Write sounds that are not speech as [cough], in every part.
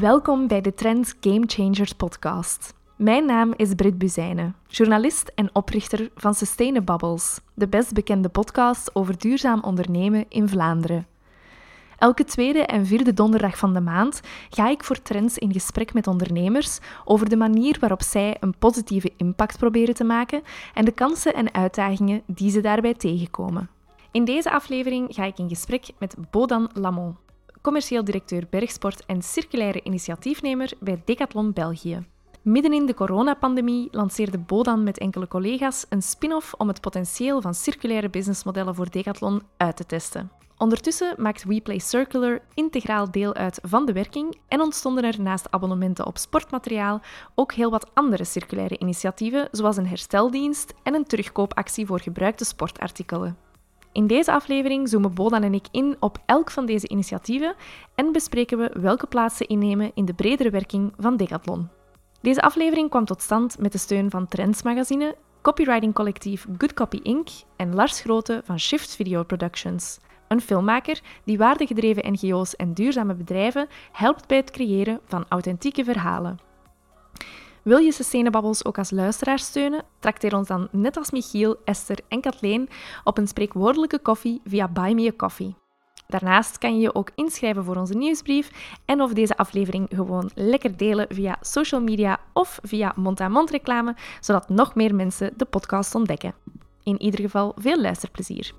Welkom bij de Trends Game Changers podcast. Mijn naam is Britt Buzijnen, journalist en oprichter van Sustainabubbles, de best bekende podcast over duurzaam ondernemen in Vlaanderen. Elke tweede en vierde donderdag van de maand ga ik voor Trends in gesprek met ondernemers over de manier waarop zij een positieve impact proberen te maken en de kansen en uitdagingen die ze daarbij tegenkomen. In deze aflevering ga ik in gesprek met Bodan Lamont, commercieel directeur bergsport en circulaire initiatiefnemer bij Decathlon België. Midden in de coronapandemie lanceerde Bodan met enkele collega's een spin-off om het potentieel van circulaire businessmodellen voor Decathlon uit te testen. Ondertussen maakt WePlay Circular integraal deel uit van de werking en ontstonden er naast abonnementen op sportmateriaal ook heel wat andere circulaire initiatieven, zoals een hersteldienst en een terugkoopactie voor gebruikte sportartikelen. In deze aflevering zoomen Bodan en ik in op elk van deze initiatieven en bespreken we welke plaats ze innemen in de bredere werking van Decathlon. Deze aflevering kwam tot stand met de steun van Trends Magazine, copywriting collectief Good Copy Inc. en Lars Grote van Shift Video Productions, een filmmaker die waardegedreven NGO's en duurzame bedrijven helpt bij het creëren van authentieke verhalen. Wil je Sustainabubbles ook als luisteraar steunen? Trakteer ons dan net als Michiel, Esther en Kathleen op een spreekwoordelijke koffie via Buy Me a Coffee. Daarnaast kan je je ook inschrijven voor onze nieuwsbrief en of deze aflevering gewoon lekker delen via social media of via mond-aan-mond reclame, zodat nog meer mensen de podcast ontdekken. In ieder geval veel luisterplezier.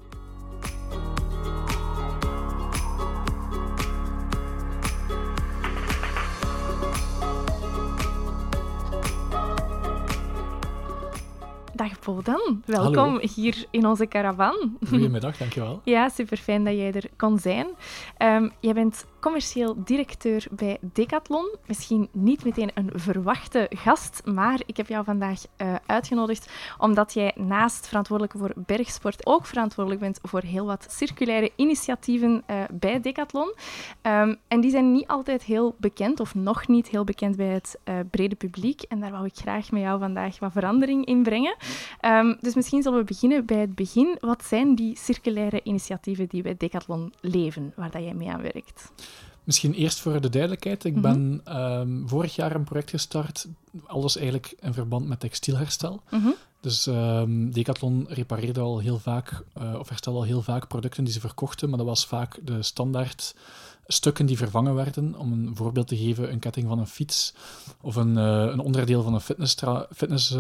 Dag Bodan, welkom Hallo. hier in onze caravan. Goedemiddag, dankjewel. [laughs] Ja, super fijn dat jij er kon zijn. Ehm, jij bent commercieel directeur bij Decathlon. Misschien niet meteen een verwachte gast, maar ik heb jou vandaag eh, uitgenodigd omdat jij naast verantwoordelijk voor bergsport ook verantwoordelijk bent voor heel wat circulaire initiatieven eh, bij Decathlon. Ehm, en die zijn niet altijd heel bekend of nog niet heel bekend bij het eh, brede publiek. En daar wou ik graag met jou vandaag wat verandering in brengen. Ehm, dus misschien zullen we beginnen bij het begin. Wat zijn die circulaire initiatieven die bij Decathlon leven, waar dat jij mee aan werkt? Misschien eerst voor de duidelijkheid. Ik Mhm. ben ehm, vorig jaar een project gestart, alles eigenlijk in verband met textielherstel. Mhm. Dus ehm, Decathlon repareerde al heel vaak, eh, of herstelde al heel vaak producten die ze verkochten, maar dat was vaak de standaard stukken die vervangen werden. Om een voorbeeld te geven, een ketting van een fiets of een, eh, een onderdeel van een fitnessapparaat fitness,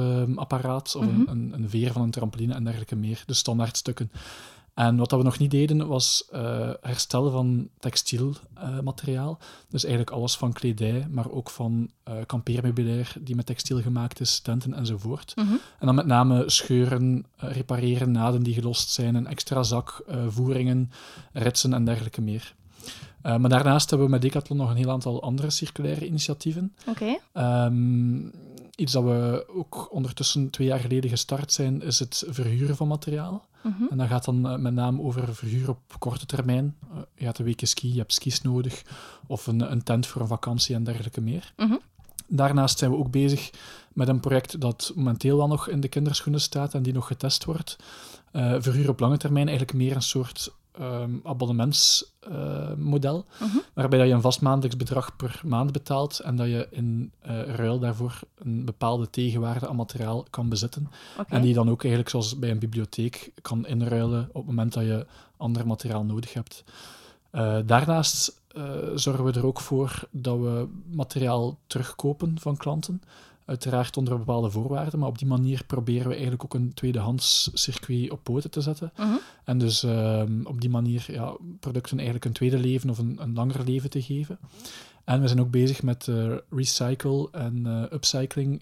of Mhm. een, een, een veer van een trampoline en dergelijke meer. De standaard stukken. En wat dat we nog niet deden, was eh, herstellen van textielmateriaal. dus eigenlijk alles van kledij, maar ook van eh kampeermeubilair die met textiel gemaakt is, tenten enzovoort. Mhm. En dan met name scheuren, eh, repareren, naden die gelost zijn, een extra zak, voeringen, ritsen en dergelijke meer. Maar daarnaast hebben we met Decathlon nog een heel aantal andere circulaire initiatieven. Oké. Ehm, iets dat we ook ondertussen twee jaar geleden gestart zijn, is het verhuren van materiaal. Mhm. En dat gaat dan eh, met name over verhuur op korte termijn. Eh, je gaat een weekje ski, je hebt skis nodig, of een, een tent voor een vakantie en dergelijke meer. Mhm. Daarnaast zijn we ook bezig met een project dat momenteel wel nog in de kinderschoenen staat en die nog getest wordt. Eh, verhuur op lange termijn, eigenlijk meer een soort ehm abonnementsmodel, Mhm. waarbij dat je een vast maandelijks bedrag per maand betaalt en dat je in eh, ruil daarvoor een bepaalde tegenwaarde aan materiaal kan bezitten. En die je dan ook eigenlijk, zoals bij een bibliotheek, kan inruilen op het moment dat je ander materiaal nodig hebt. Eh, daarnaast eh, zorgen we er ook voor dat we materiaal terugkopen van klanten. Uiteraard onder bepaalde voorwaarden, maar op die manier proberen we eigenlijk ook een tweedehands circuit op poten te zetten. Mhm. En dus ehm, op die manier ja, producten eigenlijk een tweede leven of een, een langer leven te geven. En we zijn ook bezig met eh, recycle- en eh, upcycling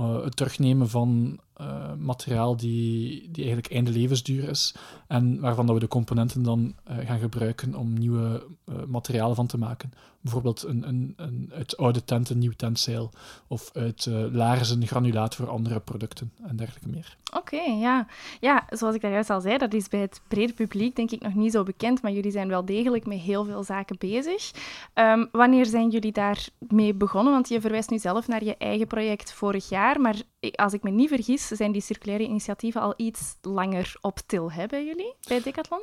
Eh, het terugnemen van eh, materiaal die, die eigenlijk einde levensduur is. En waarvan dat we de componenten dan eh, gaan gebruiken om nieuwe materialen van te maken. Bijvoorbeeld een, een, een, uit oude tent een nieuw tentzeil. Of uit laarzen granulaat voor andere producten en dergelijke meer. Oké, ja. Ja, zoals ik daarjuist al zei, dat is bij het brede publiek denk ik nog niet zo bekend, maar jullie zijn wel degelijk met heel veel zaken bezig. Ehm, wanneer zijn jullie daarmee begonnen? Want je verwijst nu zelf naar je eigen project vorig jaar, maar als ik me niet vergis, zijn die circulaire initiatieven al iets langer op til hè, bij jullie, bij Decathlon?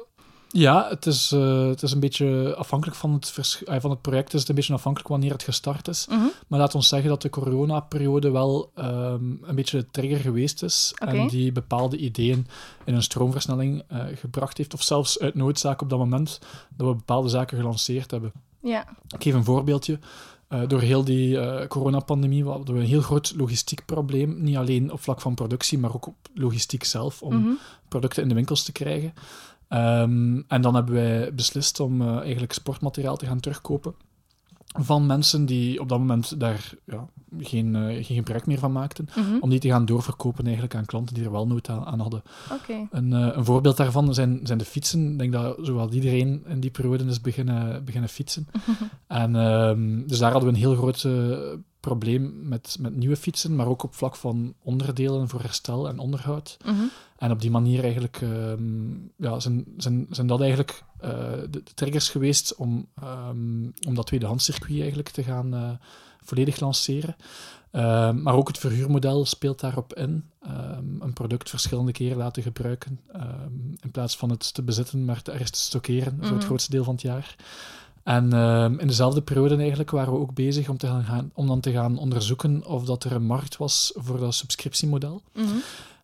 Ja, het is, uh, het is een beetje afhankelijk van het, vers- uh, van het project. Is het een beetje afhankelijk wanneer het gestart is. Mhm. Maar laat ons zeggen dat de coronaperiode wel ehm, een beetje de trigger geweest is. En die bepaalde ideeën in een stroomversnelling eh, gebracht heeft. Of zelfs uit noodzaak op dat moment dat we bepaalde zaken gelanceerd hebben. Ja. Ik geef een voorbeeldje. Eh, door heel die eh, coronapandemie hadden we een heel groot logistiek probleem. Niet alleen op vlak van productie, maar ook op logistiek zelf. Om Mhm. producten in de winkels te krijgen. Ehm, en dan hebben wij beslist om eh, eigenlijk sportmateriaal te gaan terugkopen van mensen die op dat moment daar ja, geen, eh, geen gebruik meer van maakten, Mhm. om die te gaan doorverkopen eigenlijk aan klanten die er wel nood aan aan hadden. Oké. Een, eh, een voorbeeld daarvan zijn, zijn de fietsen. Ik denk dat zowel iedereen in die periode is beginnen, beginnen fietsen. [laughs] En, ehm, dus daar hadden we een heel groot eh, probleem met, met nieuwe fietsen, maar ook op vlak van onderdelen voor herstel en onderhoud. Mhm. En op die manier eigenlijk, ehm, ja, zijn, zijn, zijn dat eigenlijk eh, de, de triggers geweest om, ehm, om dat tweedehandscircuit eigenlijk te gaan eh, volledig lanceren. Ehm, maar ook het verhuurmodel speelt daarop in. Een product verschillende keren laten gebruiken. in plaats van het te bezitten, maar te ergens te stockeren voor Mhm. het grootste deel van het jaar. En in dezelfde periode eigenlijk waren we ook bezig om, te gaan, gaan- om dan te gaan onderzoeken of dat er een markt was voor dat subscriptiemodel. Mhm.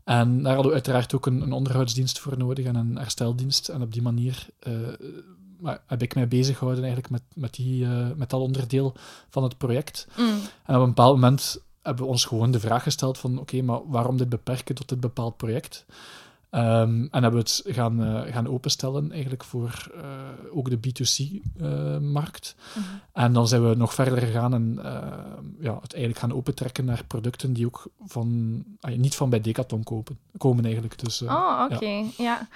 En daar hadden we uiteraard ook een, een onderhoudsdienst voor nodig en een hersteldienst. En op die manier eh, maar heb ik mij bezig gehouden eigenlijk met, met, die, eh, met dat onderdeel van het project. Mhm. En op een bepaald moment hebben we ons gewoon de vraag gesteld van oké, maar waarom dit beperken tot dit bepaald project? Ehm, en hebben we het gaan, eh, gaan openstellen eigenlijk voor eh, ook de B2C-markt. Mhm. En dan zijn we nog verder gegaan en eh, ja, het eigenlijk gaan opentrekken naar producten die ook van, ah, niet van bij Decathlon kopen, komen eigenlijk. Dus, eh, Oh, oké. Ja.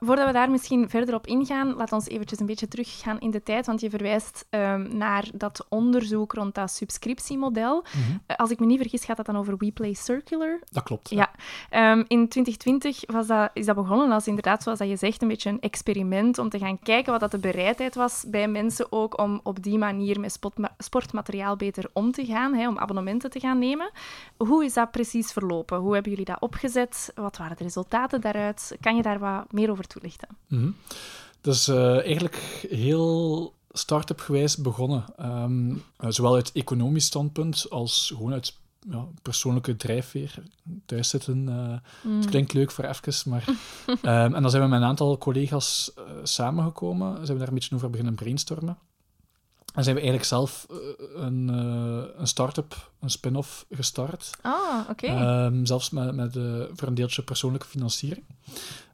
Voordat we daar misschien verder op ingaan, laat ons eventjes een beetje teruggaan in de tijd, want je verwijst ehm, naar dat onderzoek rond dat subscriptiemodel. mhm, Eh, Als ik me niet vergis, gaat dat dan over WePlay Circular. dat klopt. Ja. Ehm, in 2020 was dat, is dat begonnen als inderdaad, zoals dat je zegt, een beetje een experiment om te gaan kijken wat dat de bereidheid was bij mensen ook om op die manier met sportmateriaal beter om te gaan, hè, om abonnementen te gaan nemen. Hoe is dat precies verlopen? Hoe hebben jullie dat opgezet? Wat waren de resultaten daaruit? Kan je daar wat meer over toelichten? Mhm. Dus eigenlijk heel start-up gewijs begonnen. Ehm, eh, zowel uit economisch standpunt als gewoon uit ja, persoonlijke drijfveer. Thuis zitten, eh, het klinkt leuk voor even, maar... [laughs] Ehm, en dan zijn we met een aantal collega's eh, samengekomen. Zijn we daar een beetje over beginnen brainstormen. En zijn we eigenlijk zelf eh, een, een start-up, een spin-off gestart. Ah, oké. Ehm, zelfs met, met voor een deeltje persoonlijke financiering.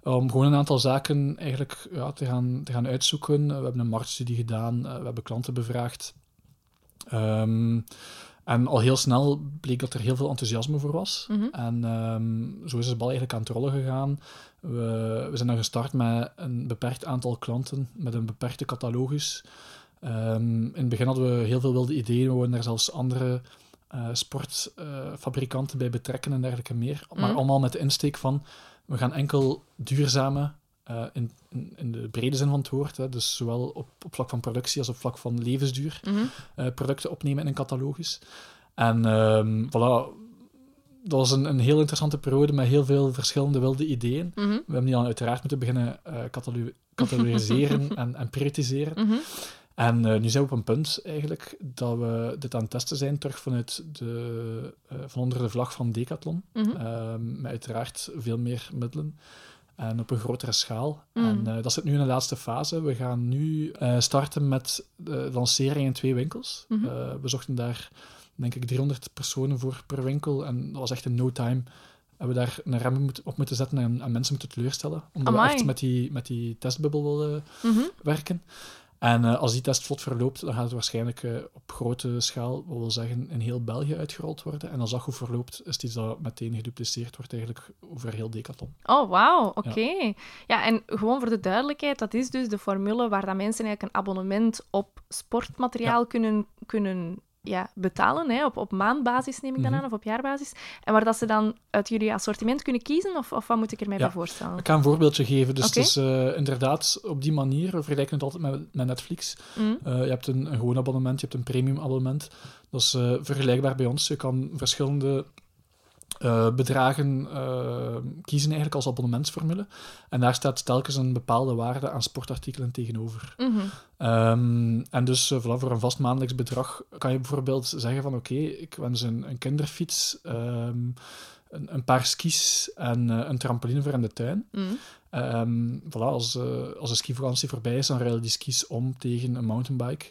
Om gewoon een aantal zaken eigenlijk ja, te, gaan, te gaan uitzoeken. We hebben een marktstudie gedaan, we hebben klanten bevraagd. Ehm, en al heel snel bleek dat er heel veel enthousiasme voor was. Mhm. En ehm, zo is de bal eigenlijk aan het rollen gegaan. We, we zijn dan gestart met een beperkt aantal klanten, met een beperkte catalogus. Ehm, in het begin hadden we heel veel wilde ideeën, we wilden daar zelfs andere eh, sportfabrikanten bij betrekken en dergelijke meer. Maar Mhm. allemaal met de insteek van, we gaan enkel duurzame, eh, in, in, in de brede zin van het woord, hè, dus zowel op, op vlak van productie als op vlak van levensduur, Mhm. eh, producten opnemen in een catalogus. En ehm, voilà, dat was een, een heel interessante periode met heel veel verschillende wilde ideeën. Mhm. We hebben die dan uiteraard moeten beginnen eh catalu- catalogiseren [laughs] en, en prioritiseren. Mhm. En eh, nu zijn we op een punt eigenlijk dat we dit aan het testen zijn, terug vanuit de, eh, van onder de vlag van Decathlon. Ehm, met uiteraard veel meer middelen en op een grotere schaal. Mm. En eh, dat zit nu in de laatste fase. We gaan nu eh, starten met de lancering in twee winkels. Mhm. Eh, we zochten daar, denk ik, 300 personen voor per winkel. En dat was echt in no time. Hebben we daar een rem moet- op moeten zetten en, en mensen moeten teleurstellen. Omdat Amai. we echt met die, met die testbubbel willen Mhm. werken. En eh, als die test vlot verloopt, dan gaat het waarschijnlijk eh, op grote schaal, wat wil zeggen, in heel België uitgerold worden. En als dat goed verloopt, is het iets dat meteen gedupliceerd wordt eigenlijk over heel Decathlon. Oh, wauw, oké. Ja. en gewoon voor de duidelijkheid, dat is dus de formule waar dat mensen eigenlijk een abonnement op sportmateriaal kunnen, kunnen ja, betalen, hè, op, op maandbasis neem ik dan Mhm. aan, of op jaarbasis. En waar dat ze dan uit jullie assortiment kunnen kiezen, of, of wat moet ik er mij Ja. bij voorstellen? Ik ga een voorbeeldje geven. Dus het is eh, inderdaad op die manier, we vergelijken het altijd met, met Netflix. Mm. Eh, je hebt een, een gewoon abonnement, je hebt een premium abonnement. Dat is eh, vergelijkbaar bij ons. Je kan verschillende eh, bedragen uh, kiezen eigenlijk als abonnementsformule. En daar staat telkens een bepaalde waarde aan sportartikelen tegenover. Mhm. Ehm, en dus uh, voor een vast maandelijks bedrag kan je bijvoorbeeld zeggen van oké, ik wens een, een kinderfiets, ehm, een, een, paar skis en een trampoline voor in de tuin. Mm. Um, voilà, als, als de skivakantie voorbij is, dan ruilen die skis om tegen een mountainbike.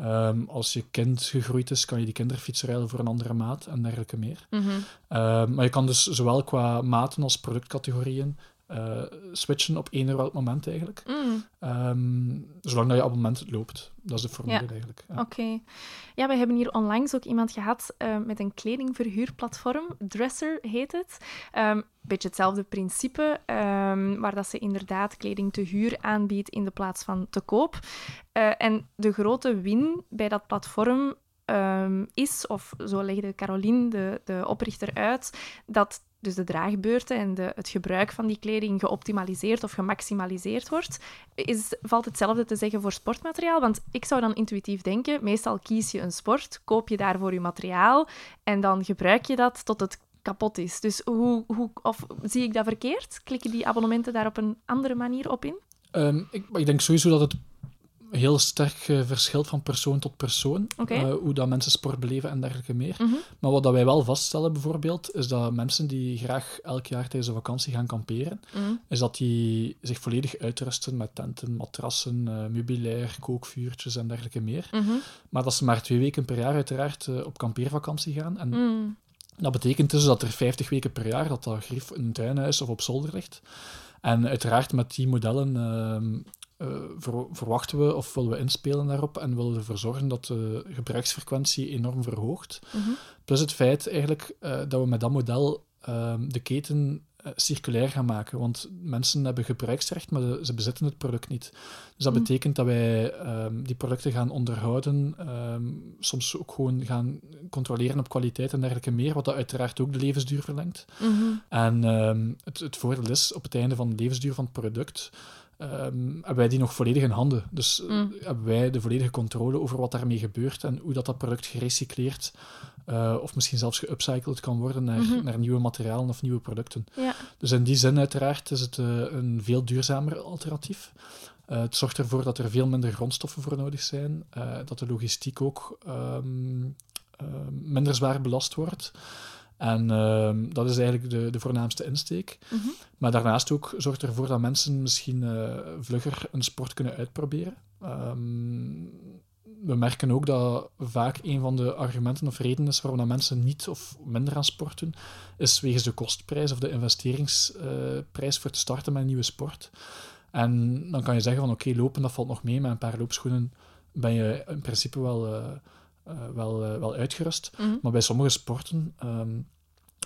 Um, als je kind gegroeid is, kan je die kinderfiets ruilen voor een andere maat en dergelijke meer. Mm -hmm. um, maar je kan dus zowel qua maten als productcategorieën uh, switchen op één welk moment eigenlijk. Mm. Um, zolang dat je abonnement loopt. Dat is de formule Ja. eigenlijk. Ja. Oké. Okay. Ja, we hebben hier onlangs ook iemand gehad uh, met een kledingverhuurplatform. Dresser heet het. Um, beetje hetzelfde principe, um, waar dat ze inderdaad kleding te huur aanbiedt in de plaats van te koop. Uh, en de grote win bij dat platform um, is, of zo legde Caroline, de, de oprichter, uit, dat dus de draagbeurten en de, het gebruik van die kleding geoptimaliseerd of gemaximaliseerd wordt, is, valt hetzelfde te zeggen voor sportmateriaal. Want ik zou dan intuïtief denken, meestal kies je een sport, koop je daarvoor je materiaal en dan gebruik je dat tot het kapot is. Dus hoe, hoe, of zie ik dat verkeerd? Klikken die abonnementen daar op een andere manier op in? Um, ik, ik denk sowieso dat het heel sterk uh, verschilt van persoon tot persoon. Okay. Uh, hoe dat mensen sport beleven en dergelijke meer. Mm -hmm. Maar wat dat wij wel vaststellen bijvoorbeeld, is dat mensen die graag elk jaar tijdens de vakantie gaan kamperen, mm -hmm. is dat die zich volledig uitrusten met tenten, matrassen, uh, meubilair, kookvuurtjes en dergelijke meer. Mm -hmm. Maar dat ze maar twee weken per jaar uiteraard op kampeervakantie gaan. En dat betekent dus dat er 50 weken per jaar dat dat grief in een tuinhuis of op zolder ligt. En uiteraard met die modellen uh, ver, verwachten we of willen we inspelen daarop en willen we ervoor zorgen dat de gebruiksfrequentie enorm verhoogt. -hmm. Plus het feit eigenlijk uh, dat we met dat model uh, de keten uh, circulair gaan maken. Want mensen hebben gebruiksrecht, maar de, ze bezitten het product niet. Dus dat Mm. betekent dat wij um, die producten gaan onderhouden, um, soms ook gewoon gaan controleren op kwaliteit en dergelijke meer, wat dat uiteraard ook de levensduur verlengt. -hmm. En um, het, het voordeel is, op het einde van de levensduur van het product, um, hebben wij die nog volledig in handen. Dus Mm. hebben wij de volledige controle over wat daarmee gebeurt en hoe dat, dat product gerecycleerd uh, of misschien zelfs geupcycled kan worden naar, Mm -hmm. naar nieuwe materialen of nieuwe producten. Ja. Dus in die zin uiteraard is het uh, een veel duurzamer alternatief. Uh, het zorgt ervoor dat er veel minder grondstoffen voor nodig zijn, dat de logistiek ook um, uh, minder zwaar belast wordt. En uh, dat is eigenlijk de, de voornaamste insteek. Mm -hmm. Maar daarnaast ook zorgt ervoor dat mensen misschien uh, vlugger een sport kunnen uitproberen. Um, we merken ook dat vaak een van de argumenten of redenen is waarom dat mensen niet of minder aan sport doen, is wegens de kostprijs of de investeringsprijs voor te starten met een nieuwe sport. En dan kan je zeggen van oké, okay, lopen dat valt nog mee, met een paar loopschoenen ben je in principe wel, uh, wel, uh, wel uitgerust. Mm -hmm. Maar bij sommige sporten um,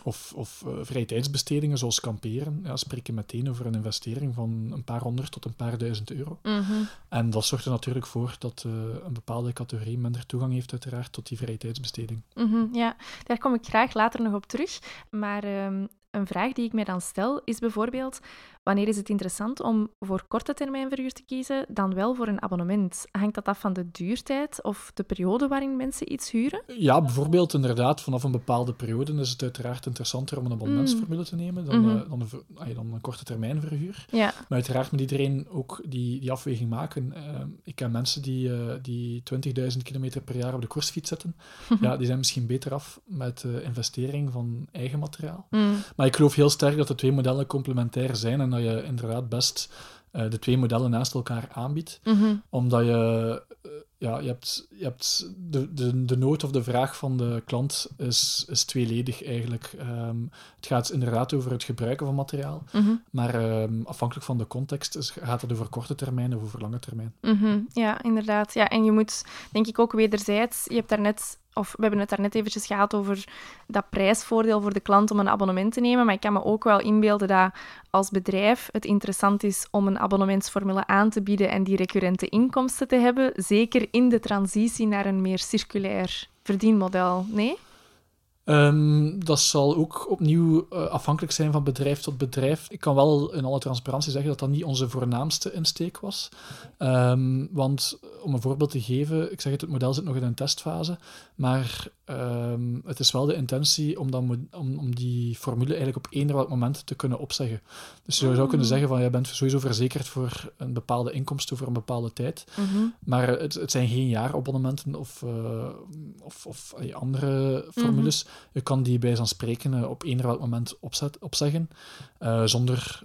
of, of vrije tijdsbestedingen zoals kamperen, ja, spreek je meteen over een investering van een paar honderd tot een paar duizend euro. Mm -hmm. En dat zorgt er natuurlijk voor dat een bepaalde categorie minder toegang heeft uiteraard tot die vrije tijdsbesteding. Mm -hmm, ja, daar kom ik graag later nog op terug. Maar um, een vraag die ik mij dan stel is bijvoorbeeld: wanneer is het interessant om voor korte termijn verhuur te kiezen dan wel voor een abonnement? Hangt dat af van de duurtijd of de periode waarin mensen iets huren? Ja, bijvoorbeeld inderdaad, vanaf een bepaalde periode is het uiteraard interessanter om een abonnementsformule te nemen dan, Mhm. uh, dan, een, dan, een, korte termijn verhuur. Ja. Maar uiteraard moet iedereen ook die, die afweging maken. Uh, ik ken mensen die, uh, die 20.000 kilometer per jaar op de koersfiets zetten. [laughs] ja, die zijn misschien beter af met uh, investering van eigen materiaal. Mm. Maar ik geloof heel sterk dat de twee modellen complementair zijn en dat je inderdaad best uh, de twee modellen naast elkaar aanbiedt. Mm -hmm. Omdat je, uh, ja, je hebt, je hebt de, de, de nood of de vraag van de klant is, is tweeledig eigenlijk. Um, het gaat inderdaad over het gebruiken van materiaal, mm -hmm. maar um, afhankelijk van de context is, gaat het over korte termijn of over lange termijn. Mm -hmm. Ja, inderdaad. Ja, en je moet denk ik ook wederzijds, je hebt daarnet of we hebben het daar net eventjes gehad over dat prijsvoordeel voor de klant om een abonnement te nemen. Maar ik kan me ook wel inbeelden dat als bedrijf het interessant is om een abonnementsformule aan te bieden en die recurrente inkomsten te hebben. Zeker in de transitie naar een meer circulair verdienmodel. Nee? Ehm, dat zal ook opnieuw uh, afhankelijk zijn van bedrijf tot bedrijf. Ik kan wel in alle transparantie zeggen dat dat niet onze voornaamste insteek was. Um, want om een voorbeeld te geven, ik zeg het, het model zit nog in een testfase, maar um, het is wel de intentie om, dat, om, om die formule eigenlijk op eender welk moment te kunnen opzeggen. Dus je zou kunnen Mm. zeggen van, je bent sowieso verzekerd voor een bepaalde inkomsten voor een bepaalde tijd, Mhm. maar het, het zijn geen jaarabonnementen of, uh, of, of andere formules. Mhm. Je kan die bij zo'n spreken uh, op eender welk moment opzet, opzeggen, uh, zonder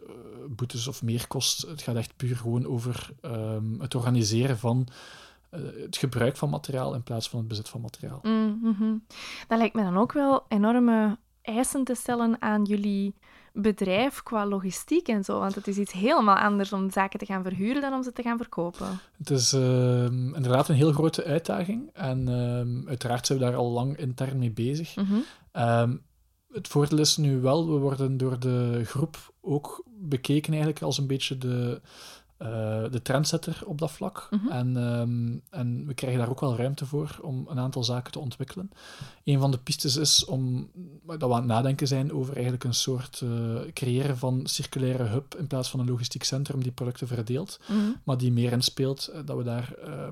boetes of meerkost. Het gaat echt puur gewoon over um, het organiseren van het gebruik van materiaal in plaats van het bezit van materiaal. Mm -hmm. Dat lijkt me dan ook wel enorme eisen te stellen aan jullie bedrijf qua logistiek en zo. Want het is iets helemaal anders om zaken te gaan verhuren dan om ze te gaan verkopen. Het is uh, inderdaad een heel grote uitdaging. En uh, uiteraard zijn we daar al lang intern mee bezig. Mm -hmm. um, het voordeel is nu wel, we worden door de groep ook bekeken eigenlijk als een beetje de, uh, de trendsetter op dat vlak. Mhm. En, um, en we krijgen daar ook wel ruimte voor om een aantal zaken te ontwikkelen. Een van de pistes is om, dat we aan het nadenken zijn over eigenlijk een soort uh, creëren van circulaire hub in plaats van een logistiek centrum die producten verdeelt, Mhm. maar die meer inspeelt, uh, dat we daar uh,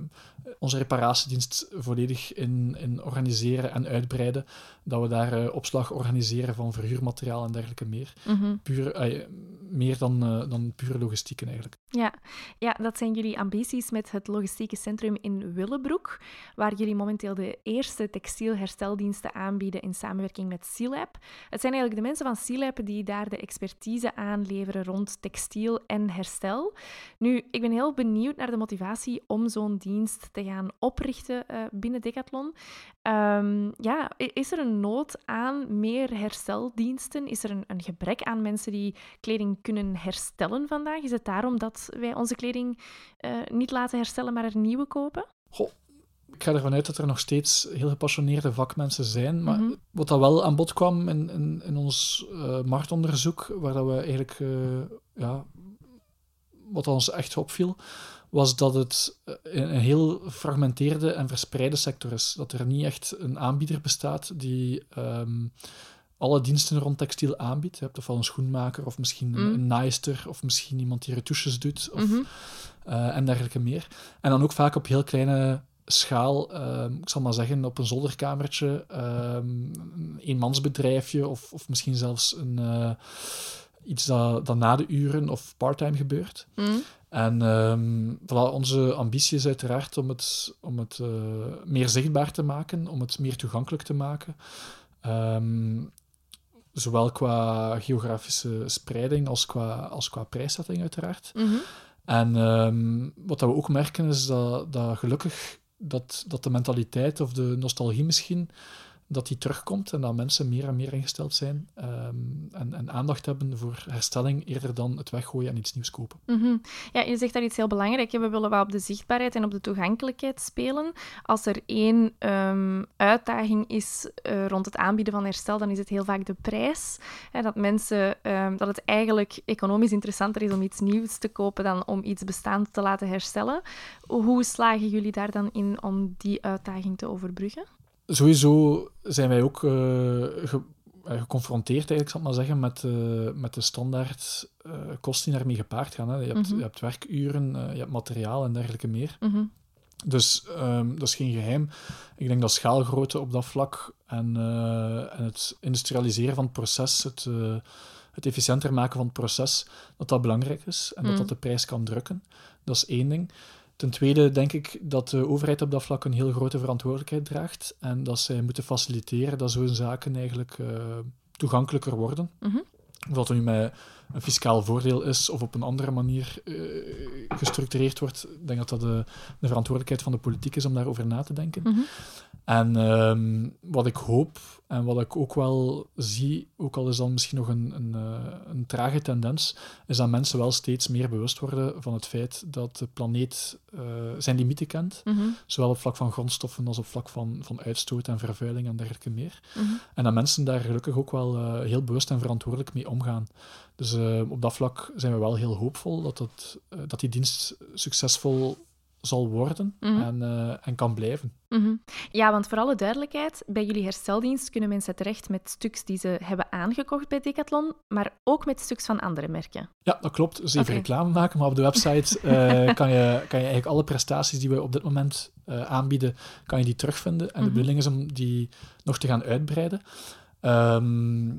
onze reparatiedienst volledig in, in organiseren en uitbreiden, dat we daar opslag organiseren van verhuurmateriaal en dergelijke meer. Mhm. Puur, meer dan, uh, dan pure logistieken eigenlijk. Ja. ja, dat zijn jullie ambities met het logistieke centrum in Willebroek, waar jullie momenteel de eerste textielhersteldiensten aanbieden in samenwerking met Sealab. Het zijn eigenlijk de mensen van Sealab die daar de expertise aanleveren rond textiel en herstel. Nu, ik ben heel benieuwd naar de motivatie om zo'n dienst te gaan oprichten uh, binnen Decathlon. Um, ja, is er een nood aan meer hersteldiensten? Is er een, een gebrek aan mensen die kleding kunnen herstellen vandaag? Is het daarom dat wij onze kleding uh, niet laten herstellen, maar er nieuwe kopen? Goh, ik ga ervan uit dat er nog steeds heel gepassioneerde vakmensen zijn. Maar Mm -hmm. wat dat wel aan bod kwam in, in, in ons uh, marktonderzoek, waar dat we eigenlijk, uh, ja, wat ons echt opviel, was dat het een heel fragmenteerde en verspreide sector is. Dat er niet echt een aanbieder bestaat die um, alle diensten rond textiel aanbiedt. Je hebt ofwel een schoenmaker, of misschien Mm. een, een naaister, of misschien iemand die retouches doet, of, Mm -hmm. uh, en dergelijke meer. En dan ook vaak op heel kleine schaal, um, ik zal maar zeggen, op een zolderkamertje, um, een eenmansbedrijfje, of, of misschien zelfs een, uh, iets dat, dat na de uren of parttime gebeurt. Mm. En um, voilà, onze ambitie is uiteraard om het, om het uh, meer zichtbaar te maken, om het meer toegankelijk te maken. Um, zowel qua geografische spreiding als qua, als qua prijszetting, uiteraard. Mm -hmm. En um, wat dat we ook merken is dat, dat gelukkig dat, dat de mentaliteit of de nostalgie misschien dat die terugkomt en dat mensen meer en meer ingesteld zijn um, en, en, aandacht hebben voor herstelling eerder dan het weggooien en iets nieuws kopen. -hmm. Ja, je zegt daar iets heel belangrijks. We willen wel op de zichtbaarheid en op de toegankelijkheid spelen. Als er één um, uitdaging is uh, rond het aanbieden van herstel, dan is het heel vaak de prijs. Hè, dat mensen, um, dat het eigenlijk economisch interessanter is om iets nieuws te kopen dan om iets bestaand te laten herstellen. Hoe slagen jullie daar dan in om die uitdaging te overbruggen? Sowieso zijn wij ook uh, ge geconfronteerd, eigenlijk, zal ik maar zeggen, met, uh, met de standaard kosten die daarmee gepaard gaan. Hè. Je, hebt, Mhm. mm -hmm. je hebt werkuren, je hebt materiaal en dergelijke meer. Mm -hmm. Dus um, dat is geen geheim. Ik denk dat schaalgrootte op dat vlak en, en het industrialiseren van het proces, het, het efficiënter maken van het proces, dat dat belangrijk is en Mm. dat dat de prijs kan drukken. Dat is één ding. Ten tweede denk ik dat de overheid op dat vlak een heel grote verantwoordelijkheid draagt en dat zij moeten faciliteren dat zo'n zaken eigenlijk uh, toegankelijker worden. Mm -hmm. Dat er nu met een fiscaal voordeel is of op een andere manier uh, gestructureerd wordt. Ik denk dat dat de, de, verantwoordelijkheid van de politiek is om daarover na te denken. Mm -hmm. En um, wat ik hoop en wat ik ook wel zie, ook al is dat misschien nog een, een, uh, een trage tendens, is dat mensen wel steeds meer bewust worden van het feit dat de planeet uh, zijn limieten kent. Mm -hmm. Zowel op vlak van grondstoffen als op vlak van, van uitstoot en vervuiling en dergelijke meer. Mm -hmm. En dat mensen daar gelukkig ook wel uh, heel bewust en verantwoordelijk mee omgaan. Dus uh, op dat vlak zijn we wel heel hoopvol dat, dat, uh, dat die dienst succesvol zal worden Mhm. en, eh, en kan blijven. Mhm. Ja, want voor alle duidelijkheid, bij jullie hersteldienst kunnen mensen terecht met stuks die ze hebben aangekocht bij Decathlon, maar ook met stuks van andere merken. Ja, dat klopt. Dus even Oké. reclame maken, maar op de website eh, [laughs] kan, je, kan je eigenlijk alle prestaties die we op dit moment eh, aanbieden, kan je die terugvinden. En Mhm. de bedoeling is om die nog te gaan uitbreiden. Ehm,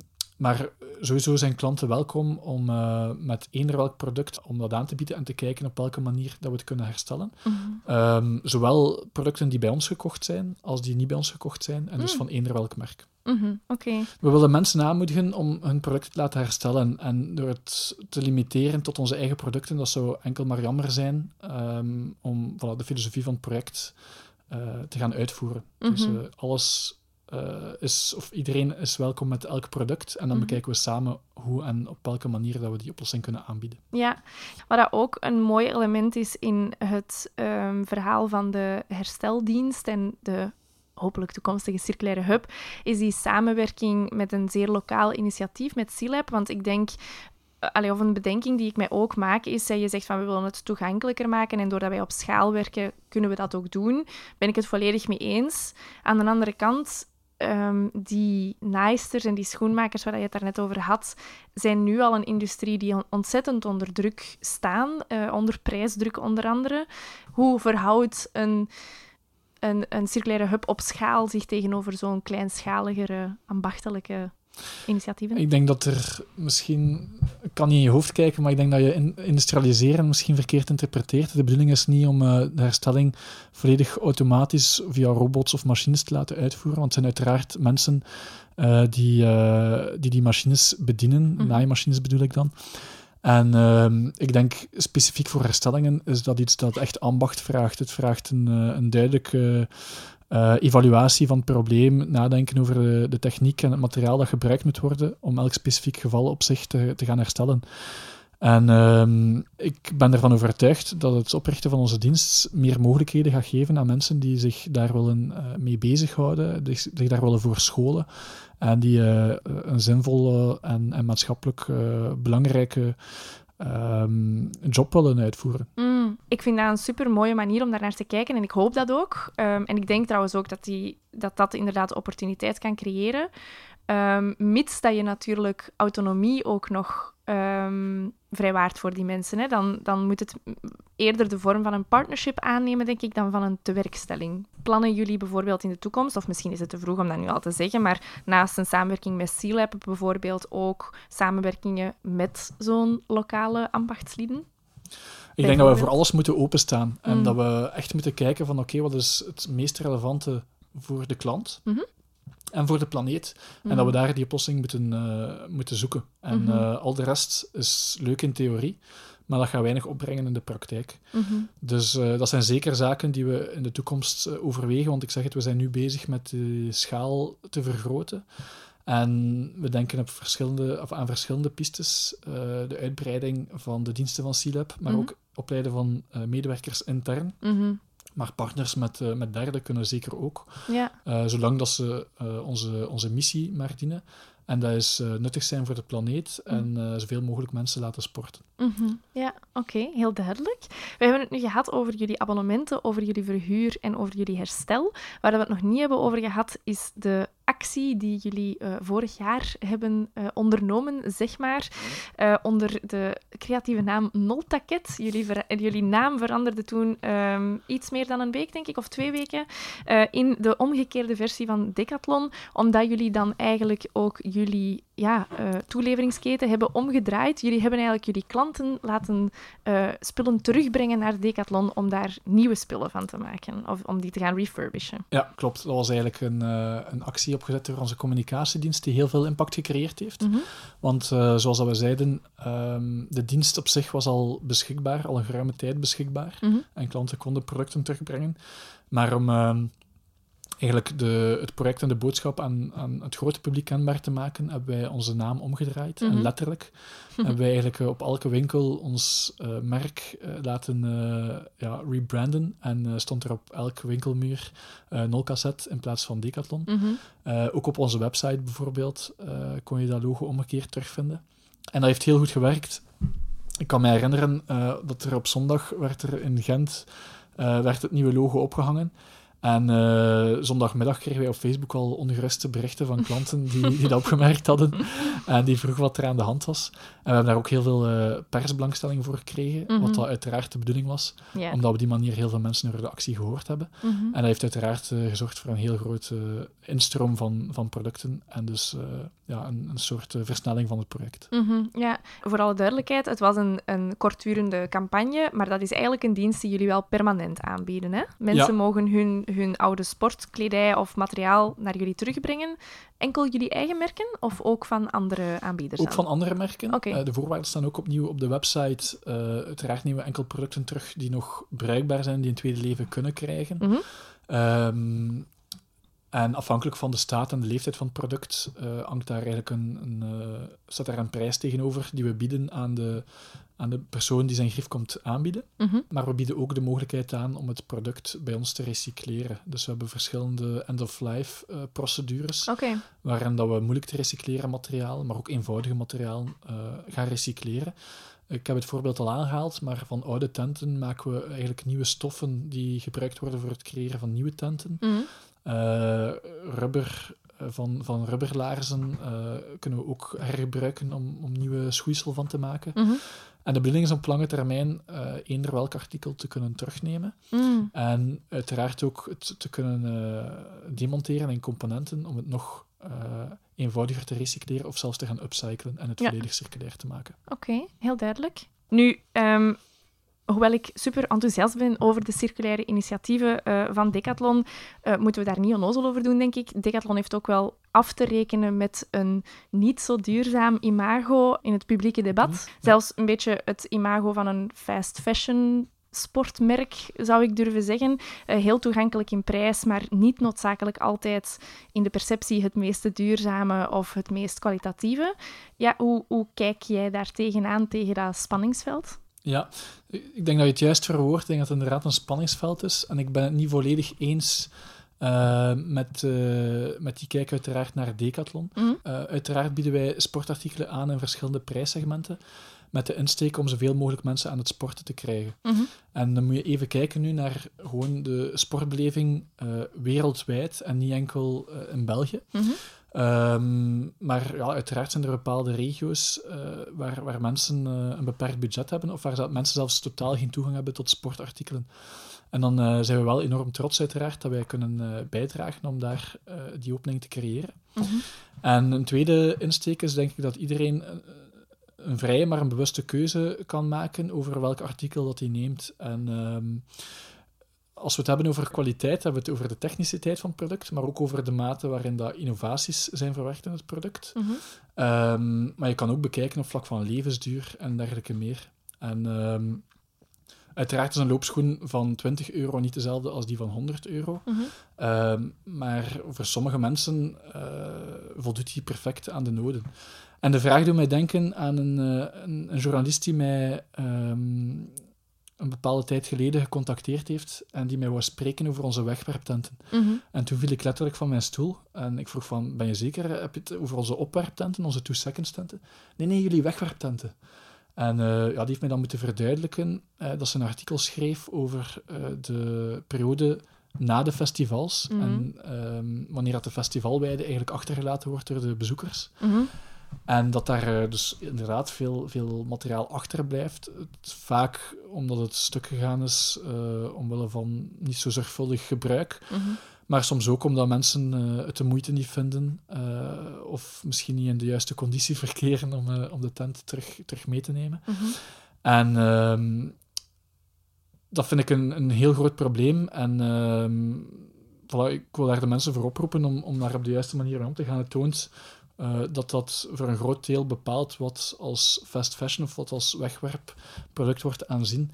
maar sowieso zijn klanten welkom om eh, met eender welk product om dat aan te bieden en te kijken op welke manier dat we het kunnen herstellen. Ehm, zowel producten die bij ons gekocht zijn, als die niet bij ons gekocht zijn, en dus Mm. van eender welk merk. Mhm. We willen mensen aanmoedigen om hun product te laten herstellen. En door het te limiteren tot onze eigen producten, dat zou enkel maar jammer zijn ehm, om voilà, de filosofie van het project eh, te gaan uitvoeren. Dus Mhm. eh, alles eh, is, of iedereen is welkom met elk product. En dan Mhm. bekijken we samen hoe en op welke manier dat we die oplossing kunnen aanbieden. Ja, wat dat ook een mooi element is in het ehm, verhaal van de hersteldienst en de hopelijk toekomstige circulaire hub, is die samenwerking met een zeer lokaal initiatief, met SILAB. Want ik denk, eh, allee, of een bedenking die ik mij ook maak, is dat je zegt van we willen het toegankelijker maken en doordat wij op schaal werken, kunnen we dat ook doen. Ben ik het volledig mee eens. Aan de andere kant, ehm, die naaisters en die schoenmakers waar je het daarnet over had, zijn nu al een industrie die on- ontzettend onder druk staan, eh, onder prijsdruk onder andere. Hoe verhoudt een, een, een circulaire hub op schaal zich tegenover zo'n kleinschaligere, ambachtelijke initiatieven? Ik denk dat er misschien, ik kan niet in je hoofd kijken, maar ik denk dat je in- industrialiseren misschien verkeerd interpreteert. De bedoeling is niet om eh, de herstelling volledig automatisch via robots of machines te laten uitvoeren, want het zijn uiteraard mensen eh, die, eh, die die machines bedienen, Mhm. naaimachines bedoel ik dan. En ehm, ik denk specifiek voor herstellingen is dat iets dat echt ambacht vraagt. Het vraagt een, een duidelijke eh, evaluatie van het probleem, nadenken over de, de techniek en het materiaal dat gebruikt moet worden om elk specifiek geval op zich te, gaan herstellen. En ehm, ik ben ervan overtuigd dat het oprichten van onze dienst meer mogelijkheden gaat geven aan mensen die zich daar willen eh, mee bezighouden, die zich daar willen voor scholen en die eh, een zinvolle en, en maatschappelijk belangrijke ehm, job willen uitvoeren. Mm, ik vind dat een super mooie manier om daar naar te kijken en ik hoop dat ook. Ehm, en ik denk trouwens ook dat, die, dat dat inderdaad opportuniteit kan creëren. Ehm, mits dat je natuurlijk autonomie ook nog ehm, vrijwaart voor die mensen. Hè. Dan, dan moet het eerder de vorm van een partnership aannemen, denk ik, dan van een tewerkstelling. Plannen jullie bijvoorbeeld in de toekomst, of misschien is het te vroeg om dat nu al te zeggen, maar naast een samenwerking met SeaLab bijvoorbeeld ook samenwerkingen met zo'n lokale ambachtslieden? Ik denk dat we voor alles moeten openstaan. En Mm. dat we echt moeten kijken van oké, wat is het meest relevante voor de klant Mhm. En voor de planeet. En dat we daar die oplossing moeten, eh, moeten zoeken. En Mhm. eh, al de rest is leuk in theorie, maar dat gaat weinig opbrengen in de praktijk. Mhm. Dus eh, dat zijn zeker zaken die we in de toekomst overwegen. Want ik zeg het, we zijn nu bezig met de schaal te vergroten. En we denken op verschillende, of aan verschillende pistes. de uitbreiding van de diensten van C-Lab, maar Mhm. ook opleiden van medewerkers intern. Maar partners met, eh, met derden kunnen zeker ook. Ja. Eh, zolang dat ze eh, onze, onze missie maar dienen. En dat is nuttig zijn voor de planeet en eh, zoveel mogelijk mensen laten sporten. Mhm. Ja, oké, heel duidelijk. We hebben het nu gehad over jullie abonnementen, over jullie verhuur en over jullie herstel. Waar we het nog niet hebben over gehad, is de actie die jullie eh, vorig jaar hebben eh, ondernomen, zeg maar, eh, onder de creatieve naam Noltaket. Jullie, jullie naam veranderde toen ehm, iets meer dan een week, denk ik, of twee weken, in de omgekeerde versie van Decathlon, omdat jullie dan eigenlijk ook jullie ja, eh, toeleveringsketen hebben omgedraaid. Jullie hebben eigenlijk jullie klanten laten eh, spullen terugbrengen naar Decathlon om daar nieuwe spullen van te maken, of om die te gaan refurbishen. Ja, klopt. Dat was eigenlijk een, eh, een actie opgezet door onze communicatiedienst die heel veel impact gecreëerd heeft. Mhm. Want zoals dat we zeiden, ehm, de dienst op zich was al beschikbaar, al een geruime tijd beschikbaar. Mhm. En klanten konden producten terugbrengen. Maar om ehm, eigenlijk de, het project en de boodschap aan, aan het grote publiek kenbaar te maken, hebben wij onze naam omgedraaid. Mhm. En letterlijk [laughs] hebben wij eigenlijk eh, op elke winkel ons eh, merk eh, laten ja, rebranden. En stond er op elke winkelmuur Nolcassette in plaats van Decathlon. Mhm. Ook op onze website bijvoorbeeld kon je dat logo omgekeerd terugvinden. En dat heeft heel goed gewerkt. Ik kan me herinneren dat er op zondag werd er in Gent werd het nieuwe logo opgehangen. En eh, zondagmiddag kregen wij op Facebook al ongeruste berichten van klanten die, die dat opgemerkt hadden en die vroegen wat er aan de hand was. En we hebben daar ook heel veel uh, persbelangstelling voor gekregen, Mhm. wat dat uiteraard de bedoeling was, omdat we op die manier heel veel mensen over de actie gehoord hebben. Mhm. En dat heeft uiteraard eh, gezorgd voor een heel grote instroom van, van producten en dus ja, een, een soort versnelling van het project. Mhm, ja, voor alle duidelijkheid, het was een, een kortdurende campagne, maar dat is eigenlijk een dienst die jullie wel permanent aanbieden. Hè? Mensen Ja. mogen hun, hun oude sportkledij of materiaal naar jullie terugbrengen. Enkel jullie eigen merken of ook van andere aanbieders? Ook van andere merken. Oké. Eh, de voorwaarden staan ook opnieuw op de website. Eh, uiteraard nemen we enkel producten terug die nog bruikbaar zijn, die een tweede leven kunnen krijgen. Ehm, en afhankelijk van de staat en de leeftijd van het product eh, hangt daar eigenlijk een, een, eh, staat daar een prijs tegenover die we bieden aan de, aan de persoon die zijn grief komt aanbieden. Mhm. Maar we bieden ook de mogelijkheid aan om het product bij ons te recycleren. Dus we hebben verschillende end-of-life eh, procedures Oké. waarin dat we moeilijk te recycleren materiaal, maar ook eenvoudige materiaal gaan recycleren. Ik heb het voorbeeld al aangehaald, maar van oude tenten maken we eigenlijk nieuwe stoffen die gebruikt worden voor het creëren van nieuwe tenten. Mhm. Rubber eh, van, van rubberlaarzen eh, kunnen we ook hergebruiken om, om nieuwe schoeisel van te maken. Mhm. En de bedoeling is om op lange termijn eh eender welk artikel te kunnen terugnemen. Mm. En uiteraard ook het te kunnen eh, demonteren in componenten om het nog eh, eenvoudiger te recycleren of zelfs te gaan upcyclen en het Ja. volledig circulair te maken. Oké, heel duidelijk. Nu, ehm, hoewel ik super enthousiast ben over de circulaire initiatieven eh, van Decathlon, eh, moeten we daar niet onnozel over doen, denk ik. Decathlon heeft ook wel af te rekenen met een niet zo duurzaam imago in het publieke debat. Mhm. Zelfs een beetje het imago van een fast fashion sportmerk, zou ik durven zeggen. Eh, heel toegankelijk in prijs, maar niet noodzakelijk altijd in de perceptie het meest duurzame of het meest kwalitatieve. Ja, hoe, hoe kijk jij daar tegenaan, tegen dat spanningsveld? Ja, ik denk dat je het juist verwoordt. Ik denk dat het inderdaad een spanningsveld is. En ik ben het niet volledig eens eh, met, eh, met die kijk uiteraard naar Decathlon. Eh, uiteraard bieden wij sportartikelen aan in verschillende prijssegmenten, met de insteek om zoveel mogelijk mensen aan het sporten te krijgen. Mhm. En dan moet je even kijken nu naar gewoon de sportbeleving wereldwijd en niet enkel in België. Mhm. Ehm, maar ja, uiteraard zijn er bepaalde regio's eh, waar, waar mensen eh, een beperkt budget hebben of waar mensen zelfs totaal geen toegang hebben tot sportartikelen. En dan eh, zijn we wel enorm trots uiteraard dat wij kunnen bijdragen om daar die opening te creëren. Mhm. En een tweede insteek is denk ik dat iedereen een, een vrije, maar een bewuste keuze kan maken over welk artikel dat hij neemt. En ehm, als we het hebben over kwaliteit, hebben we het over de techniciteit van het product, maar ook over de mate waarin dat innovaties zijn verwerkt in het product. Mhm. Ehm, maar je kan ook bekijken op vlak van levensduur en dergelijke meer. En ehm, uiteraard is een loopschoen van 20 euro niet dezelfde als die van 100 euro. Mhm. Ehm, maar voor sommige mensen eh, voldoet die perfect aan de noden. En de vraag doet mij denken aan een, eh, een, een journalist die mij een bepaalde tijd geleden gecontacteerd heeft en die mij wou spreken over onze wegwerptenten. Mhm. En toen viel ik letterlijk van mijn stoel en ik vroeg van, ben je zeker, heb je het over onze opwerptenten, onze two-seconds tenten? Nee, nee, jullie wegwerptenten. En eh, ja, die heeft mij dan moeten verduidelijken eh, dat ze een artikel schreef over eh, de periode na de festivals Mhm. en ehm, wanneer dat de festivalweide eigenlijk achtergelaten wordt door de bezoekers. Mhm. En dat daar eh, dus inderdaad veel, veel materiaal achterblijft. Het, vaak omdat het stuk gegaan is eh, omwille van niet zo zorgvuldig gebruik. Mhm. Maar soms ook omdat mensen eh, het de moeite niet vinden of misschien niet in de juiste conditie [laughs] verkeren om, om de tent terug, terug mee te nemen. Mhm. En ehm, dat vind ik een, een heel groot probleem. En ehm, voilà, ik wil daar de mensen voor oproepen om, om daar op de juiste manier mee om te gaan. Het toont eh, dat dat voor een groot deel bepaalt wat als fast fashion of wat als wegwerpproduct wordt aanzien.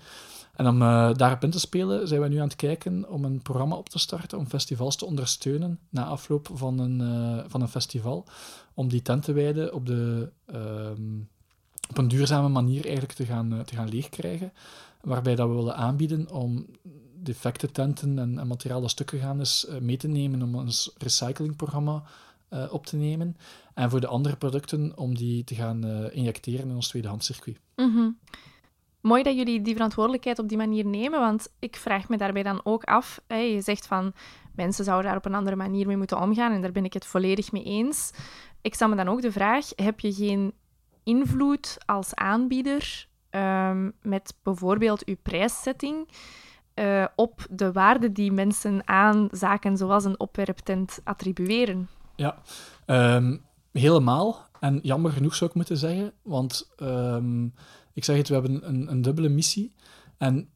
En om eh, daarop in te spelen zijn we nu aan het kijken om een programma op te starten om festivals te ondersteunen na afloop van een, eh, van een festival. Om die tentenweiden op, de, ehm, op een duurzame manier eigenlijk te gaan, te gaan leegkrijgen. Waarbij dat we willen aanbieden om defecte tenten en, en materiaal dat stuk gegaan is eh, mee te nemen om ons recyclingprogramma eh, op te nemen. En voor de andere producten om die te gaan eh, injecteren in ons tweedehandscircuit. Mhm. mooi dat jullie die verantwoordelijkheid op die manier nemen, want ik vraag me daarbij dan ook af. Hè, je zegt van mensen zouden daar op een andere manier mee moeten omgaan en daar ben ik het volledig mee eens. Ik stel me dan ook de vraag: heb je geen invloed als aanbieder ehm, met bijvoorbeeld uw prijszetting uh, op de waarde die mensen aan zaken zoals een opwerptent attribueren? Ja, ehm, helemaal. En jammer genoeg zou ik moeten zeggen, want um, ik zeg het, we hebben een, een dubbele missie. En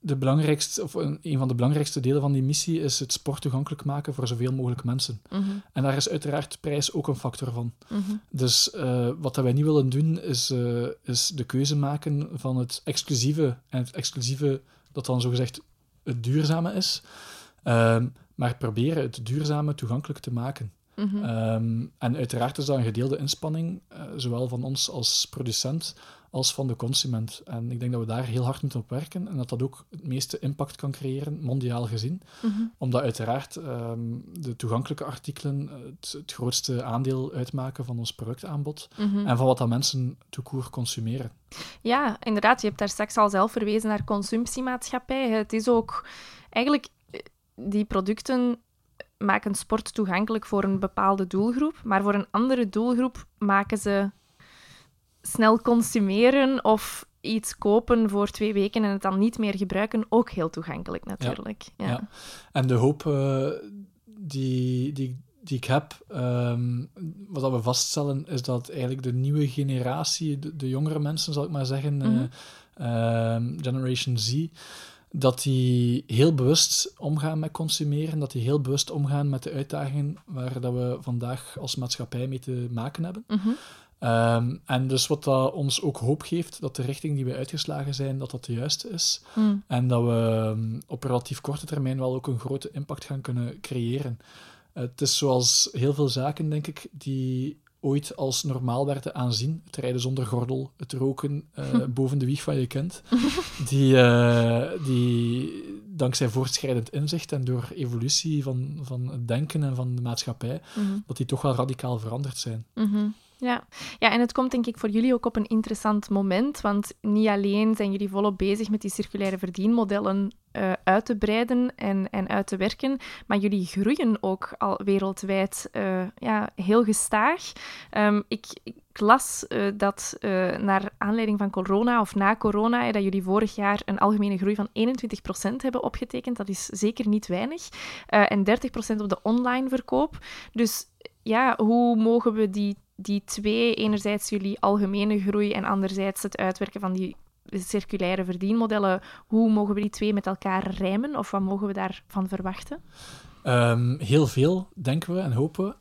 de belangrijkste, of een, een, van de belangrijkste delen van die missie is het sport toegankelijk maken voor zoveel mogelijk mensen. Mhm. En daar is uiteraard prijs ook een factor van. Mhm. Dus uh, wat dat wij niet willen doen, is, uh, is de keuze maken van het exclusieve, en het exclusieve dat dan zogezegd het duurzame is, um, maar proberen het duurzame toegankelijk te maken. Mhm. Um, en uiteraard is dat een gedeelde inspanning, uh, zowel van ons als producent als van de consument. En ik denk dat we daar heel hard moeten op werken en dat dat ook het meeste impact kan creëren, mondiaal gezien. Mhm. Omdat uiteraard um, de toegankelijke artikelen het, het, grootste aandeel uitmaken van ons productaanbod Mhm. en van wat dat mensen toekoer consumeren. Ja, inderdaad. Je hebt daar straks al zelf verwezen naar consumptiemaatschappij. Het is ook eigenlijk eh, die producten maken sport toegankelijk voor een bepaalde doelgroep, maar voor een andere doelgroep maken ze snel consumeren of iets kopen voor twee weken en het dan niet meer gebruiken ook heel toegankelijk natuurlijk. Ja. Ja. En de hoop uh, die, die, die ik heb, um, wat dat we vaststellen, is dat eigenlijk de nieuwe generatie, de, de jongere mensen, zal ik maar zeggen, Mhm. uh, um, Generation Z, dat die heel bewust omgaan met consumeren, dat die heel bewust omgaan met de uitdagingen waar dat we vandaag als maatschappij mee te maken hebben. Mhm. Um, en dus wat dat ons ook hoop geeft, dat de richting die we uitgeslagen zijn, dat dat de juiste is. Mm. En dat we um, op relatief korte termijn wel ook een grote impact gaan kunnen creëren. Uh, het is zoals heel veel zaken, denk ik, die ooit als normaal werden aanzien. Het rijden zonder gordel, het roken uh, [laughs] boven de wieg van je kind. Die, uh, die dankzij voortschrijdend inzicht en door evolutie van, van het denken en van de maatschappij, mm -hmm. dat die toch wel radicaal veranderd zijn. Mm -hmm. Ja. ja, en het komt denk ik voor jullie ook op een interessant moment, want niet alleen zijn jullie volop bezig met die circulaire verdienmodellen uh, uit te breiden en, en uit te werken, maar jullie groeien ook al wereldwijd uh, ja, heel gestaag. Um, ik, ik las uh, dat naar aanleiding van corona of na corona, dat jullie vorig jaar een algemene groei van 21% hebben opgetekend. Dat is zeker niet weinig. en 30% op de online verkoop. Dus ja, hoe mogen we die die twee, enerzijds jullie algemene groei en anderzijds het uitwerken van die circulaire verdienmodellen, hoe mogen we die twee met elkaar rijmen of wat mogen we daarvan verwachten? Um, heel veel, denken we en hopen we.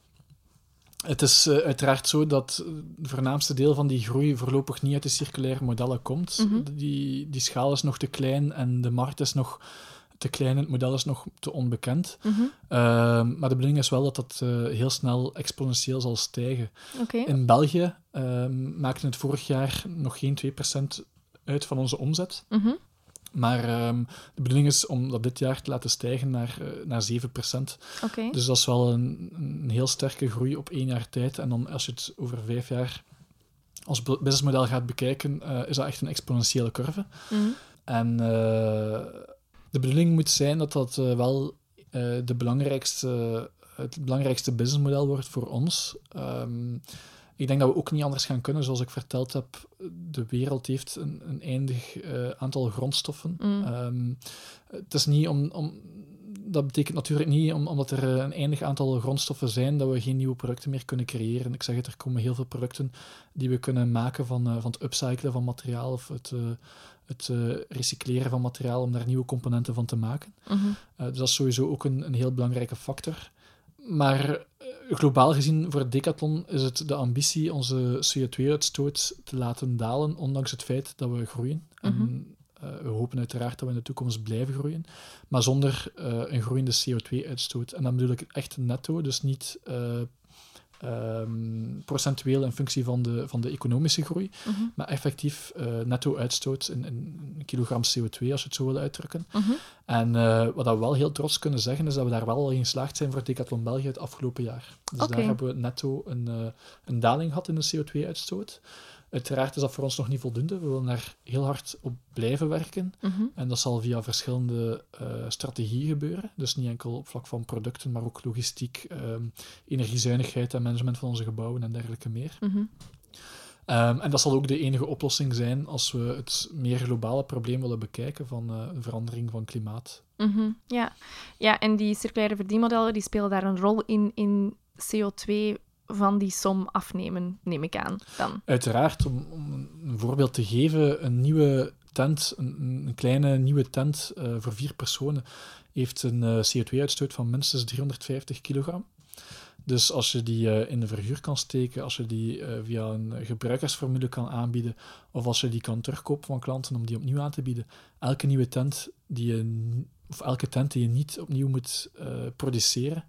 Het is uh, uiteraard zo dat het voornaamste deel van die groei voorlopig niet uit de circulaire modellen komt. Mhm. Mm -hmm. die, die schaal is nog te klein en de markt is nog te klein, het model is nog te onbekend. Mm -hmm. uh, maar de bedoeling is wel dat dat uh, heel snel exponentieel zal stijgen. Okay. In België uh, maakte het vorig jaar nog geen 2% uit van onze omzet. Mm -hmm. Maar um, de bedoeling is om dat dit jaar te laten stijgen naar, uh, naar 7%. Okay. Dus dat is wel een, een heel sterke groei op één jaar tijd. En dan als je het over vijf jaar als businessmodel gaat bekijken, uh, is dat echt een exponentiële curve. Mm -hmm. En uh, de bedoeling moet zijn dat dat uh, wel uh, de belangrijkste, het belangrijkste businessmodel wordt voor ons. Um, ik denk dat we ook niet anders gaan kunnen. Zoals ik verteld heb, de wereld heeft een, een eindig uh, aantal grondstoffen. Mm. Um, het is niet om, om, dat betekent natuurlijk niet om, omdat er een eindig aantal grondstoffen zijn dat we geen nieuwe producten meer kunnen creëren. Ik zeg het, er komen heel veel producten die we kunnen maken van, van het upcyclen van materiaal of het, uh, het recycleren van materiaal om daar nieuwe componenten van te maken. Mm -hmm. uh, dus dat is sowieso ook een, een heel belangrijke factor. Maar globaal gezien voor Decathlon is het de ambitie onze CO2-uitstoot te laten dalen, ondanks het feit dat we groeien. Mm -hmm. En we hopen uiteraard dat we in de toekomst blijven groeien, maar zonder een groeiende CO2-uitstoot. En dan bedoel ik echt netto, dus niet Um, procentueel in functie van de, van de economische groei, -hmm. maar effectief netto uitstoot in, in, kilogram CO2, als je het zo wil uitdrukken. -hmm. En wat we wel heel trots kunnen zeggen, is dat we daar wel al in geslaagd zijn voor Decathlon België het afgelopen jaar. Dus okay. daar hebben we netto een, een daling gehad in de CO2-uitstoot. Uiteraard is dat voor ons nog niet voldoende. We willen daar heel hard op blijven werken. Mhm. En dat zal via verschillende uh, strategieën gebeuren. Dus niet enkel op vlak van producten, maar ook logistiek, um, energiezuinigheid en management van onze gebouwen en dergelijke meer. Mhm. Um, en dat zal ook de enige oplossing zijn als we het meer globale probleem willen bekijken van uh, de verandering van klimaat. Mhm. Ja. ja, en die circulaire verdienmodellen die spelen daar een rol in, in CO2 van die som afnemen, neem ik aan. Dan. Uiteraard, om, om een voorbeeld te geven, een nieuwe tent, een, een kleine nieuwe tent uh, voor vier personen, heeft een uh, CO2-uitstoot van minstens 350 kilogram. Dus als je die uh, in de verhuur kan steken, als je die via een gebruikersformule kan aanbieden, of als je die kan terugkopen van klanten om die opnieuw aan te bieden, elke nieuwe tent die je, of elke tent die je niet opnieuw moet produceren,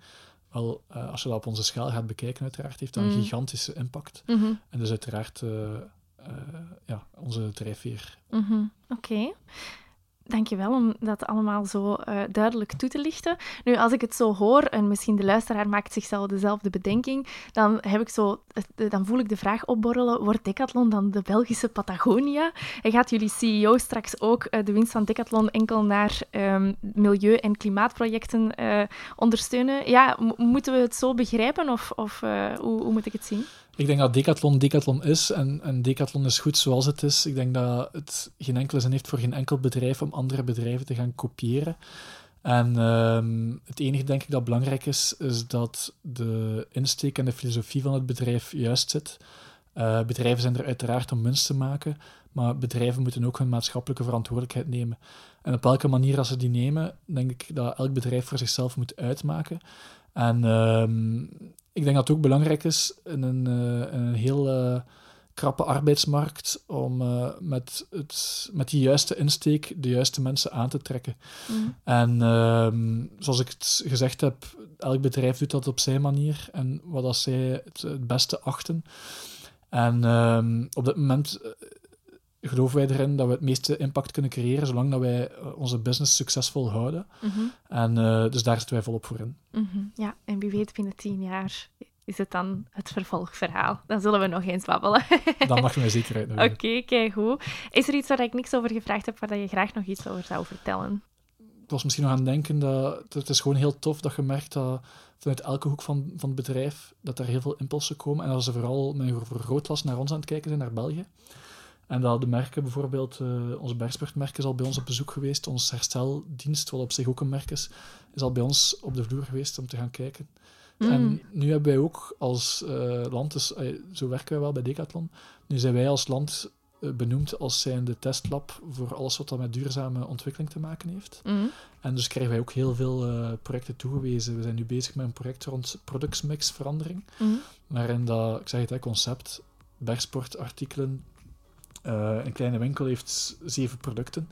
wel, uh, als je dat op onze schaal gaat bekijken, uiteraard, heeft dat een Mm. gigantische impact. Mhm. En dus uiteraard uh, uh, ja, onze drijfveer. Mhm. Oké. Dankjewel om dat allemaal zo uh, duidelijk toe te lichten. Nu, als ik het zo hoor, en misschien de luisteraar maakt zichzelf dezelfde bedenking, dan, heb ik zo, dan voel ik de vraag opborrelen, wordt Decathlon dan de Belgische Patagonia? En gaat jullie CEO straks ook uh, de winst van Decathlon enkel naar um, milieu- en klimaatprojecten ondersteunen? Ja, moeten we het zo begrijpen of, of hoe, hoe moet ik het zien? Ik denk dat Decathlon Decathlon is en, en Decathlon is goed zoals het is. Ik denk dat het geen enkele zin heeft voor geen enkel bedrijf om andere bedrijven te gaan kopiëren. En um, het enige, denk ik, dat belangrijk is, is dat de insteek en de filosofie van het bedrijf juist zit. Uh, bedrijven zijn er uiteraard om winst te maken, maar bedrijven moeten ook hun maatschappelijke verantwoordelijkheid nemen. En op welke manier als ze die nemen, denk ik dat elk bedrijf voor zichzelf moet uitmaken. En um, ik denk dat het ook belangrijk is in een, in een heel uh, krappe arbeidsmarkt om uh, met, het, met die juiste insteek de juiste mensen aan te trekken. Mm. En um, zoals ik het gezegd heb, elk bedrijf doet dat op zijn manier en wat als zij het, het beste achten. En um, op dit moment geloven wij erin dat we het meeste impact kunnen creëren zolang dat wij onze business succesvol houden. Mm -hmm. En uh, dus daar zitten wij volop voor in. Mm -hmm. Ja, en wie weet binnen tien jaar is het dan het vervolgverhaal. Dan zullen we nog eens babbelen. [laughs] dan mag je mij zeker uitnodigen. Oké, okay, kijk goed. Is er iets waar ik niks over gevraagd heb, waar je graag nog iets over zou vertellen? Ik was misschien nog aan het denken dat het is gewoon heel tof dat je merkt dat vanuit elke hoek van, van het bedrijf dat er heel veel impulsen komen en dat ze vooral met een vergrootglas naar ons aan het kijken zijn, naar België. En dat de merken, bijvoorbeeld uh, onze Bergsportmerk is al bij ons op bezoek geweest. Onze hersteldienst, wat op zich ook een merk is, is al bij ons op de vloer geweest om te gaan kijken. Mm. En nu hebben wij ook als uh, land, dus, uh, zo werken wij wel bij Decathlon, nu zijn wij als land benoemd als zijnde testlab voor alles wat dat met duurzame ontwikkeling te maken heeft. Mm. En dus krijgen wij ook heel veel projecten toegewezen. We zijn nu bezig met een project rond productsmixverandering, Mm. waarin dat, ik zeg het, hè, concept, bergsportartikelen, uh, een kleine winkel heeft zeven producten.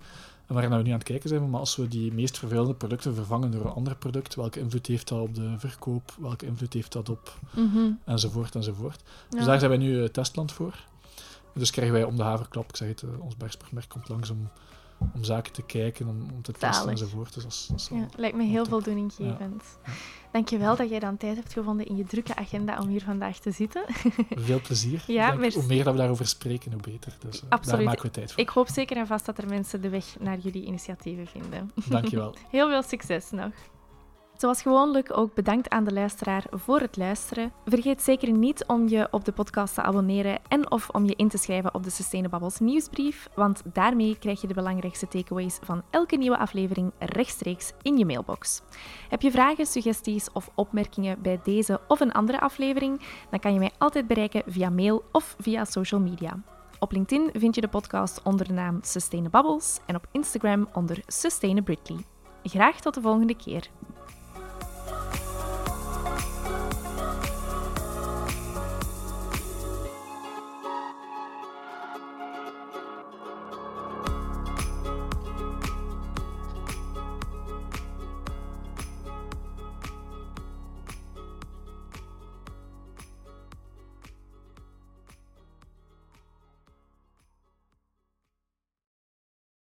En waar we nu aan het kijken zijn, maar als we die meest vervuilende producten vervangen door een ander product, welke invloed heeft dat op de verkoop, welke invloed heeft dat op, -hmm. enzovoort, enzovoort. Ja. Dus daar zijn wij nu uh, testland voor. Dus krijgen wij om de haverklap, ik zeg het, uh, ons bergsportmerk komt langs om, om zaken te kijken, om, om te testen Zalig. enzovoort. Dus dat is, dat is ja, lijkt me heel voldoeninggevend. Ja. Ja. Dankjewel dat jij dan tijd hebt gevonden in je drukke agenda om hier vandaag te zitten. [laughs] Veel plezier. Ja, denk, hoe meer dat we daarover spreken, hoe beter. Dus uh, Absoluut. daar maken we tijd voor. Ik hoop zeker en vast dat er mensen de weg naar jullie initiatieven vinden. Dankjewel. [laughs] Heel veel succes nog. Zoals gewoonlijk ook bedankt aan de luisteraar voor het luisteren. Vergeet zeker niet om je op de podcast te abonneren en of om je in te schrijven op de Sustainables nieuwsbrief, want daarmee krijg je de belangrijkste takeaways van elke nieuwe aflevering rechtstreeks in je mailbox. Heb je vragen, suggesties of opmerkingen bij deze of een andere aflevering, dan kan je mij altijd bereiken via mail of via social media. Op LinkedIn vind je de podcast onder de naam Sustainabubbles en op Instagram onder Sustainabritly. Graag tot de volgende keer.